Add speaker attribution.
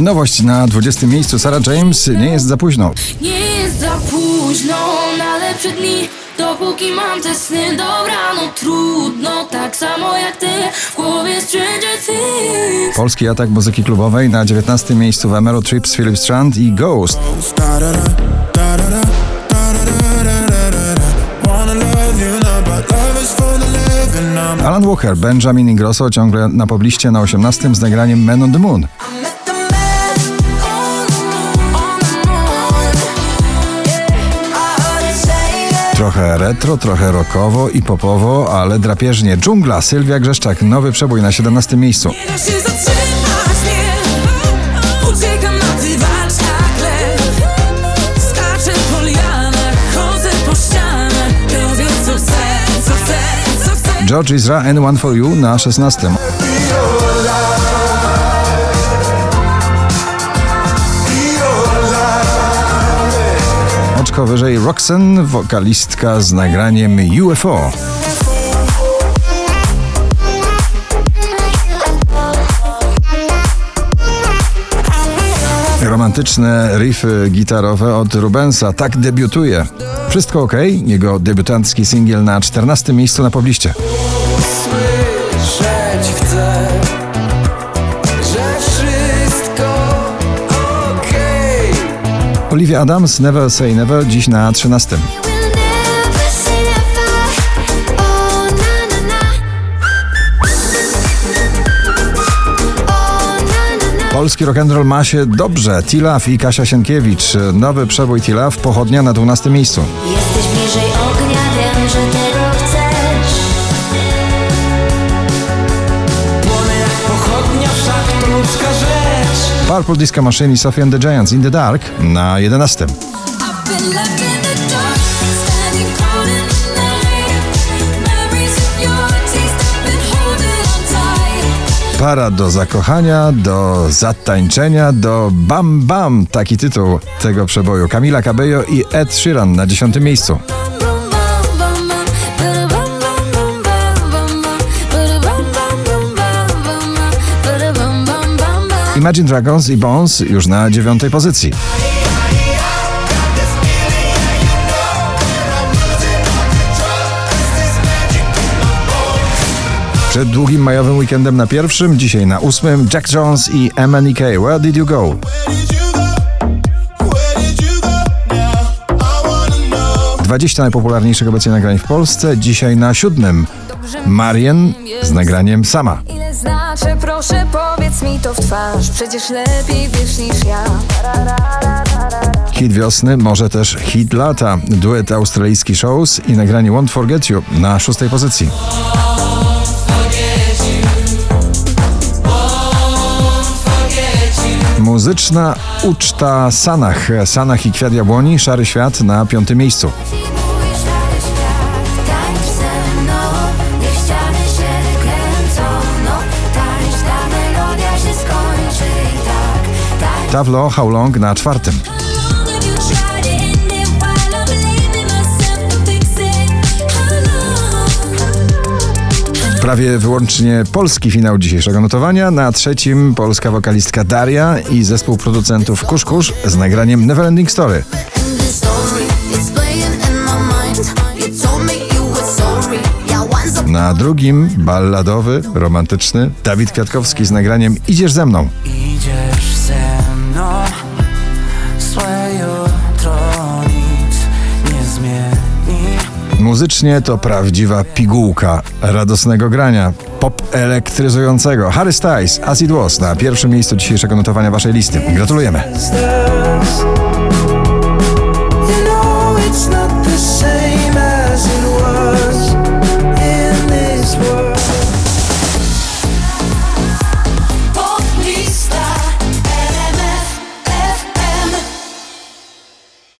Speaker 1: Nowość na 20 miejscu Sarah James nie jest za późno.
Speaker 2: Nie jest za późno na lepsze dni Dopóki mam te sny, dobra, no trudno Tak samo jak ty, w głowie Stranger Things
Speaker 1: Polski atak muzyki klubowej na 19 miejscu w Emerald Trips Philip Strand i Ghost. Alan Walker, Benjamin Ingrosso ciągle na pobliście na 18 z nagraniem Men on the Moon. Trochę retro, trochę rockowo i popowo, ale drapieżnie. Dżungla, Sylwia Grzeszczak, nowy przebój na 17 miejscu.
Speaker 2: Nie da się zatrzymać, nie Uciekam na ty walczach lew Skaczę po lianach, chodzę po ścianach Robię co chcę, co chcę, co chcę
Speaker 1: George and One For You na 16. Oczko wyżej Roxanne, wokalistka z nagraniem UFO. Romantyczne riffy gitarowe od Rubensa tak debiutuje. Wszystko ok? Jego debiutancki singiel na 14 miejscu na pobliście. Olivia Adams, Never Say Never, dziś na 13.
Speaker 3: Will never say never. Oh na na na. Oh na na na.
Speaker 1: Polski rock'n'roll ma się dobrze. Tilaf i Kasia Sienkiewicz. Nowy przebój Tilaf, pochodnia na 12 miejscu.
Speaker 3: Jesteś bliżej ognia, wiem, że tego
Speaker 1: Purple Disco Machine i Sophie and the Giants in the Dark na 11.
Speaker 2: I've been left in the dark, standing cold in the night. Memories of your taste, I've been holding on tight.
Speaker 1: Para do zakochania, do zatańczenia, do bam bam. Taki tytuł tego przeboju. Camila Cabello i Ed Sheeran na 10 miejscu. Imagine Dragons i Bones już na dziewiątej pozycji. Przed długim majowym weekendem na pierwszym, dzisiaj na ósmym Jack Jones i MNEK. Where did you go? 20 najpopularniejszych obecnie nagrań w Polsce, dzisiaj na siódmym. Marien z nagraniem Sama.
Speaker 2: Znaczy, proszę powiedz mi to w twarz Przecież lepiej wiesz niż ja
Speaker 1: Hit wiosny, może też hit lata. Duet australijski Shows i nagranie Won't Forget You na szóstej pozycji. Muzyczna uczta Sanach. Sanach i Kwiat Jabłoni, Szary Świat na piątym miejscu.
Speaker 2: It How long?
Speaker 1: Prawie wyłącznie polski finał dzisiejszego notowania. Na trzecim polska wokalistka Daria i zespół producentów Kusz Kusz z nagraniem Neverending Story. Na drugim balladowy, romantyczny Dawid Kwiatkowski z nagraniem Idziesz ze mną. Muzycznie to prawdziwa pigułka radosnego grania, pop elektryzującego. Harry Styles, As It Was na pierwszym miejscu dzisiejszego notowania waszej listy. Gratulujemy.
Speaker 4: You know